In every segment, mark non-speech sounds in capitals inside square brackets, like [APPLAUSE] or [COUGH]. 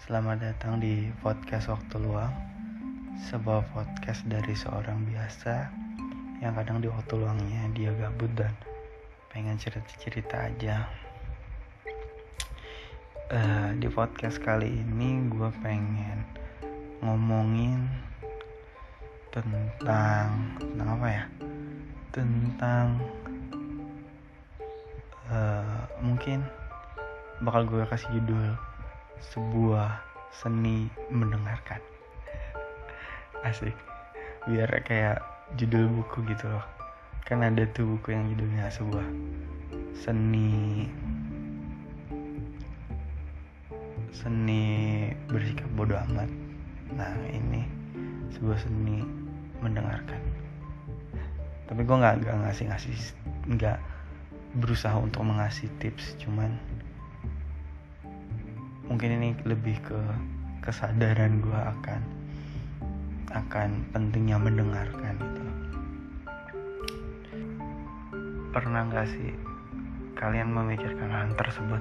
Selamat datang di podcast Waktu Luang Sebuah podcast dari seorang biasa Yang kadang di waktu luangnya dia gabut dan pengen cerita-cerita aja. Uh, Di podcast kali ini gue pengen ngomongin tentang tentang apa ya? Tentang uh, mungkin bakal gue kasih judul sebuah seni mendengarkan. Asik. Biar kayak judul buku gitu loh. Kan ada tuh buku yang judulnya sebuah seni seni bersikap bodoh amat. Nah ini sebuah seni mendengarkan. Tapi gue nggak nggak ngasih ngasih nggak berusaha untuk mengasih tips cuman mungkin ini lebih ke kesadaran gue akan akan pentingnya mendengarkan itu. Pernah nggak sih kalian memikirkan hal tersebut?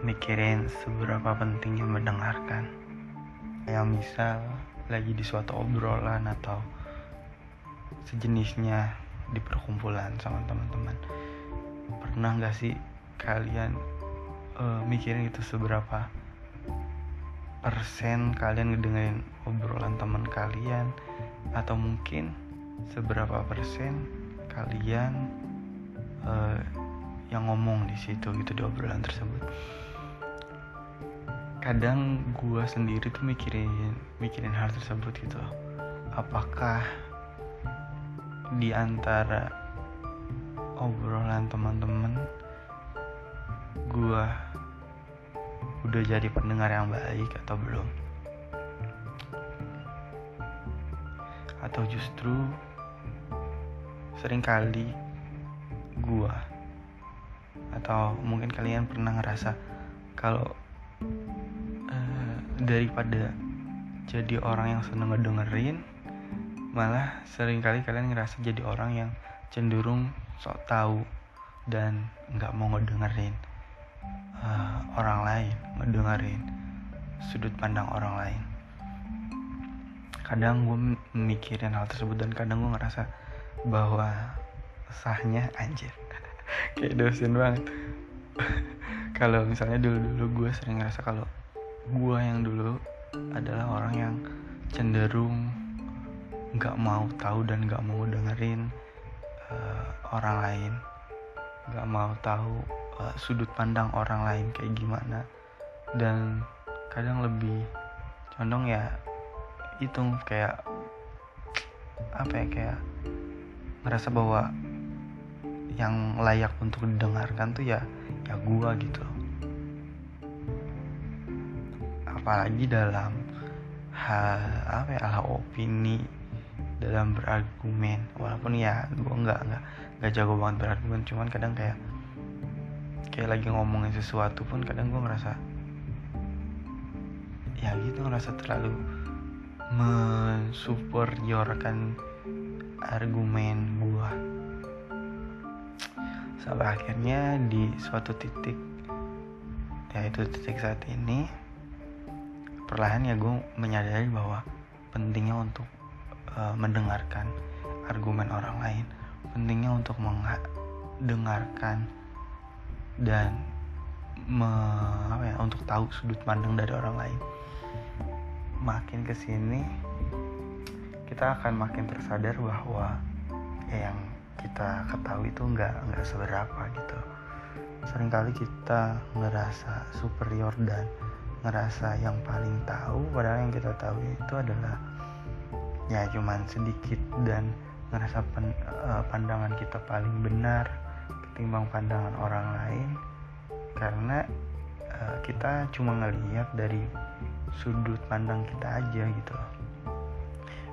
Mikirin seberapa pentingnya mendengarkan. Yang misal lagi di suatu obrolan atau sejenisnya di perkumpulan sama teman-teman. Pernah nggak sih kalian uh, mikirin itu seberapa persen kalian ngedengerin obrolan teman kalian atau mungkin seberapa persen kalian uh, yang ngomong di situ gitu di obrolan tersebut. Kadang gue sendiri tuh mikirin mikirin hal tersebut gitu. Apakah di antara obrolan teman-teman gue udah jadi pendengar yang baik atau belum? Atau justru sering kali gue atau mungkin kalian pernah ngerasa kalau uh, daripada jadi orang yang seneng ngedengerin malah sering kali kalian ngerasa jadi orang yang cenderung sok tahu dan nggak mau ngedengerin uh, orang lain ngedengerin sudut pandang orang lain. Kadang gue mikirin hal tersebut dan kadang gue ngerasa bahwa sahnya anjir. [LAUGHS] Kayak dosen banget. [LAUGHS] Kalau misalnya dulu dulu gue sering ngerasa kalau gue yang dulu adalah orang yang cenderung nggak mau tahu dan nggak mau dengerin uh, orang lain. Nggak mau tahu uh, sudut pandang orang lain kayak gimana. Dan kadang lebih condong ya itu kayak apa ya kayak ngerasa bahwa yang layak untuk didengarkan tuh ya ya gua gitu. Apalagi dalam hal apa ya hal opini dalam berargumen. Walaupun ya gua nggak nggak nggak jago banget berargumen cuman kadang kayak kayak lagi ngomongin sesuatu pun kadang gue ngerasa ya gitu ngerasa terlalu mensuperiorkan argumen gue sampai akhirnya di suatu titik yaitu titik saat ini perlahan ya gue menyadari bahwa pentingnya untuk uh, mendengarkan argumen orang lain pentingnya untuk mendengarkan dan me, apa ya, untuk tahu sudut pandang dari orang lain. Makin ke sini kita akan makin tersadar bahwa ya yang kita ketahui itu nggak nggak seberapa gitu. Seringkali kita ngerasa superior dan ngerasa yang paling tahu padahal yang kita tahu itu adalah ya cuman sedikit dan ngerasa pen, uh, pandangan kita paling benar ketimbang pandangan orang lain karena uh, kita cuma ngelihat dari sudut pandang kita aja gitu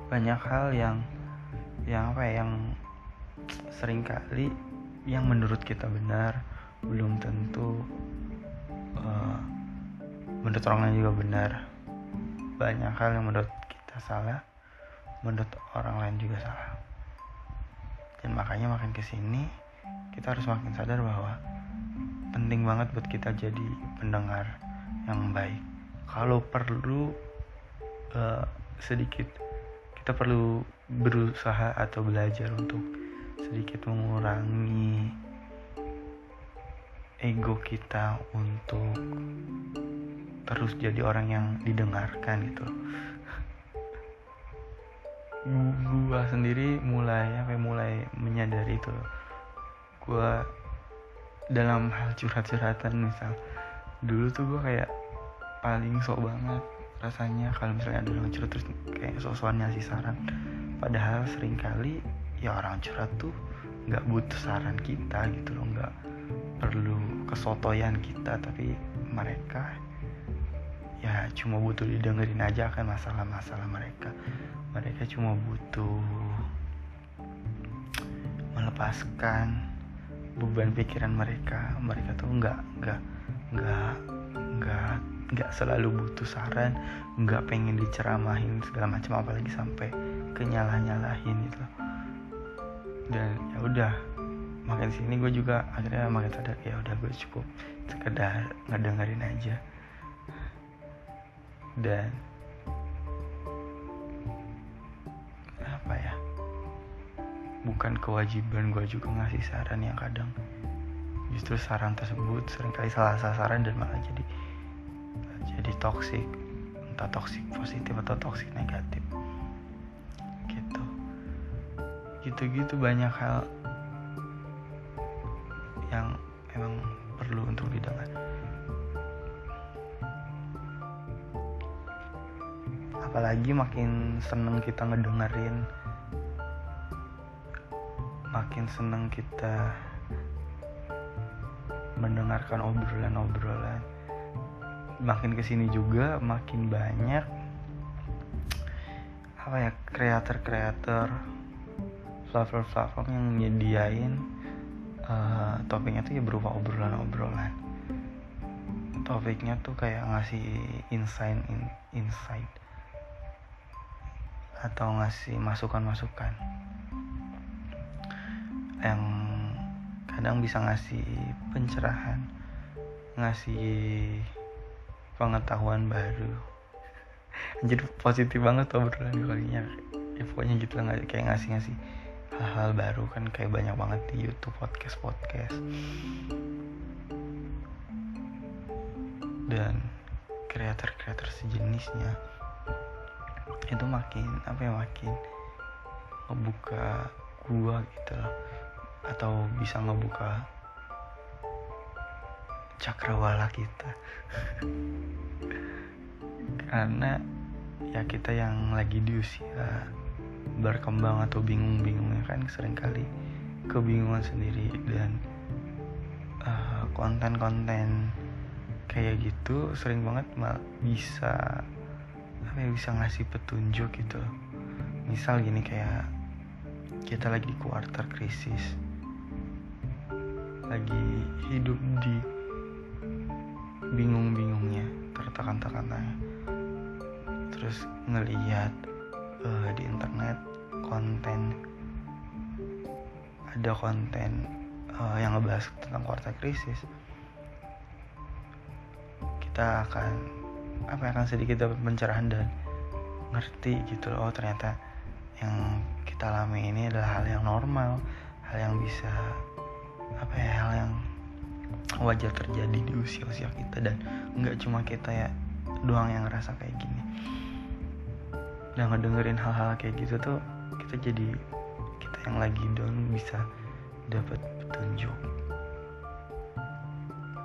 banyak hal yang yang apa ya, yang sering kali yang menurut kita benar belum tentu uh, menurut orang lain juga benar. Banyak hal yang menurut kita salah menurut orang lain juga salah. Dan makanya makin ke sini kita harus makin sadar bahwa penting banget buat kita jadi pendengar yang baik. Kalau perlu uh, sedikit kita perlu berusaha atau belajar untuk sedikit mengurangi ego kita untuk terus jadi orang yang didengarkan gitu. Gua sendiri mulai apa mulai menyadari itu gua dalam hal curhat-curhatan misal. Dulu tuh gua kayak paling sok banget rasanya kalau misalnya ada orang curhat terus kayak sok-sokan ngasih saran. Padahal sering kali ya orang curhat tuh nggak butuh saran kita gitu loh nggak perlu kesotoyan kita tapi mereka ya cuma butuh didengerin aja kan masalah-masalah mereka. Mereka cuma butuh melepaskan beban pikiran mereka. Mereka tuh nggak nggak nggak nggak nggak selalu butuh saran nggak pengen diceramahin segala macam apalagi sampai kenyalah nyalahin gitu. Dan ya udah makin sini gue juga akhirnya makin sadar ya udah gue cukup sekedar ngedengerin aja. Dan bukan kewajiban gue juga ngasih saran yang kadang justru saran tersebut sering kali salah sasaran dan malah jadi jadi toksik entah toksik positif atau toksik negatif. Gitu. Gitu-gitu banyak hal yang emang perlu untuk didengar. Apalagi makin seneng kita ngedengerin makin seneng kita mendengarkan obrolan-obrolan. Makin ke sini juga makin banyak apa ya kreator-kreator platform-platform yang nyediain uh, topiknya tuh ya berupa obrolan-obrolan. Topiknya tuh kayak ngasih insight in, insight atau ngasih masukan-masukan yang kadang bisa ngasih pencerahan ngasih pengetahuan baru. [LAUGHS] Jadi positif banget tuh obrolan kalinya. Ya pokoknya gitu lah kayak ngasih-ngasih hal-hal baru kan kayak banyak banget di YouTube podcast podcast dan kreator-kreator sejenisnya itu makin apa ya makin ngebuka gua gitu loh atau bisa ngebuka cakrawala kita. [LAUGHS] Karena ya kita yang lagi di usia berkembang atau bingung-bingungnya kan sering kali kebingungan sendiri dan uh, konten-konten kayak gitu sering banget mal bisa apa ya bisa ngasih petunjuk gitu. Misal gini kayak kita lagi di kuarter krisis lagi hidup di bingung-bingungnya tertekan-tekannya terus ngeliat uh, di internet konten ada konten uh, yang ngebahas tentang kuartal krisis kita akan apa ya, akan sedikit dapat pencerahan dan ngerti gitu loh oh ternyata yang kita alami ini adalah hal yang normal hal yang bisa apa ya hal yang wajar terjadi di usia-usia kita dan nggak cuma kita ya doang yang ngerasa kayak gini. Dan ngedengerin hal-hal kayak gitu tuh kita jadi kita yang lagi down bisa dapat petunjuk.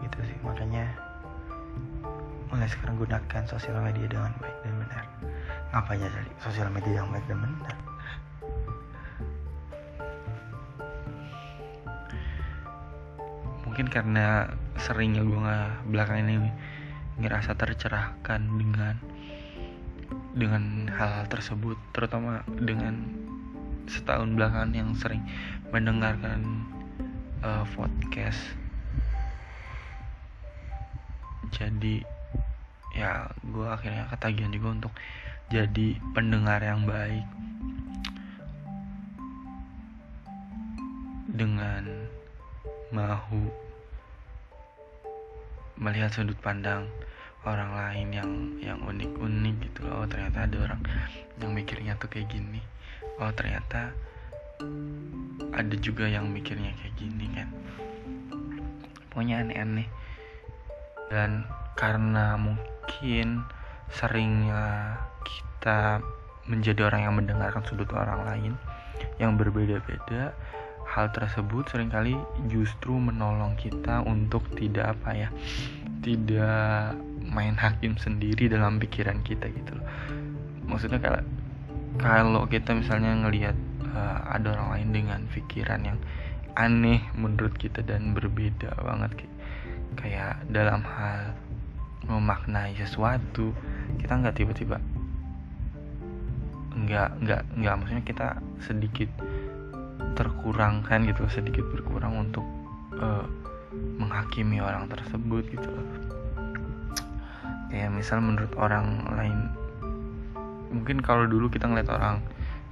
Gitu sih makanya mulai sekarang gunakan sosial media dengan baik dan benar. Ngapain aja sosial media yang baik dan benar mungkin karena seringnya gue nggak belakang ini ngerasa tercerahkan dengan dengan hal, hal tersebut terutama dengan setahun belakangan yang sering mendengarkan uh, podcast. Jadi ya gue akhirnya ketagihan juga untuk jadi pendengar yang baik. Dengan mau melihat sudut pandang orang lain yang yang unik-unik gitu. Oh, ternyata ada orang yang mikirnya tuh kayak gini. Oh ternyata ada juga yang mikirnya kayak gini kan? Pokoknya aneh-aneh. Dan karena mungkin seringnya kita menjadi orang yang mendengarkan sudut orang lain yang berbeda-beda hal tersebut sering kali justru menolong kita untuk tidak apa ya tidak main hakim sendiri dalam pikiran kita gitu loh. Maksudnya kalau kalau kita misalnya ngelihat uh, ada orang lain dengan pikiran yang aneh menurut kita dan berbeda banget kayak, kayak dalam hal memaknai sesuatu kita nggak tiba-tiba nggak nggak nggak maksudnya kita sedikit terkurangkan gitu sedikit berkurang untuk uh, menghakimi orang tersebut gitu kayak misal menurut orang lain mungkin kalau dulu kita ngeliat orang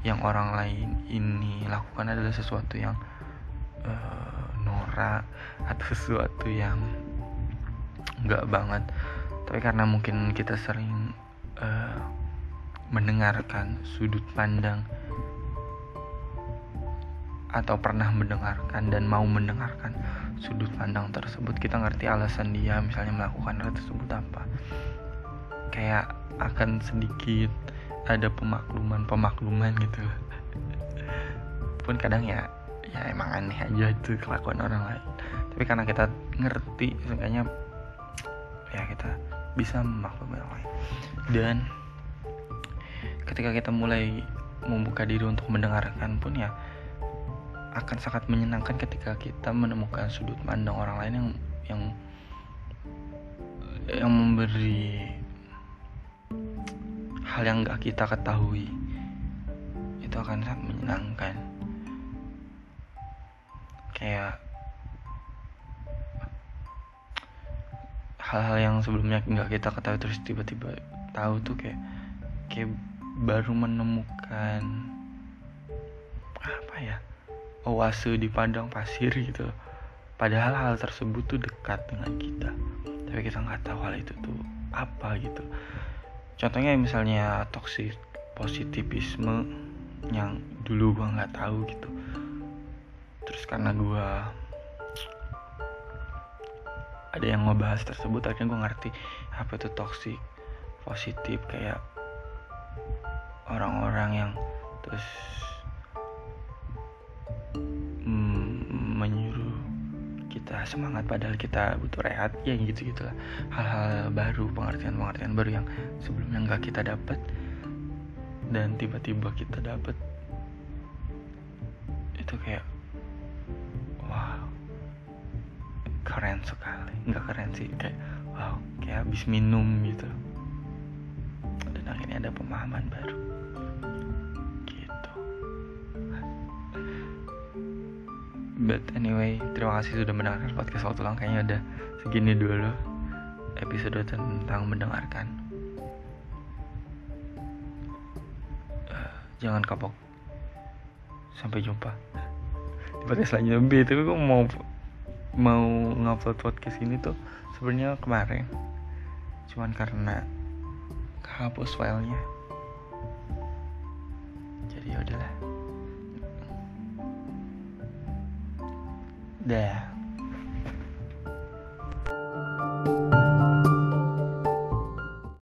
yang orang lain ini lakukan adalah sesuatu yang uh, norak atau [LAUGHS] sesuatu yang nggak banget. Tapi karena mungkin kita sering uh, mendengarkan sudut pandang atau pernah mendengarkan dan mau mendengarkan sudut pandang tersebut kita ngerti alasan dia misalnya melakukan hal tersebut apa. Kayak akan sedikit ada pemakluman pemakluman gitu. [LAUGHS] Pun kadang ya ya emang aneh aja itu kelakuan orang lain. Tapi karena kita ngerti seenggaknya ya kita bisa memaklumi orang lain. Dan ketika kita mulai membuka diri untuk mendengarkan pun ya akan sangat menyenangkan ketika kita menemukan sudut pandang orang lain yang yang yang memberi hal yang gak kita ketahui. Itu akan sangat menyenangkan. Kayak hal-hal yang sebelumnya nggak kita ketahui terus tiba-tiba tahu tuh kayak kayak baru menemukan apa ya oase di padang pasir gitu. Padahal hal tersebut tuh dekat dengan kita. Tapi kita nggak tahu hal itu tuh apa gitu. Contohnya misalnya toxic positivisme yang dulu gua nggak tahu gitu. Terus karena gua ada yang ngebahas tersebut akhirnya gue ngerti apa itu toxic positif kayak orang-orang yang terus semangat padahal kita butuh rehat ya gitu gitulah hal-hal baru pengertian-pengertian baru yang sebelumnya nggak kita dapat dan tiba-tiba kita dapat itu kayak wow keren sekali. Nggak keren sih kayak wow kayak habis minum gitu. Dan akhirnya ada pemahaman baru but anyway terima kasih sudah mendengarkan podcast waktu lang kayaknya udah segini dulu episode tentang mendengarkan. Uh, jangan kapok. Sampai jumpa. Di podcast selanjutnya. Tapi gue mau mau ngupload podcast ini tuh sebenarnya kemarin. Cuman karena kehapus filenya there.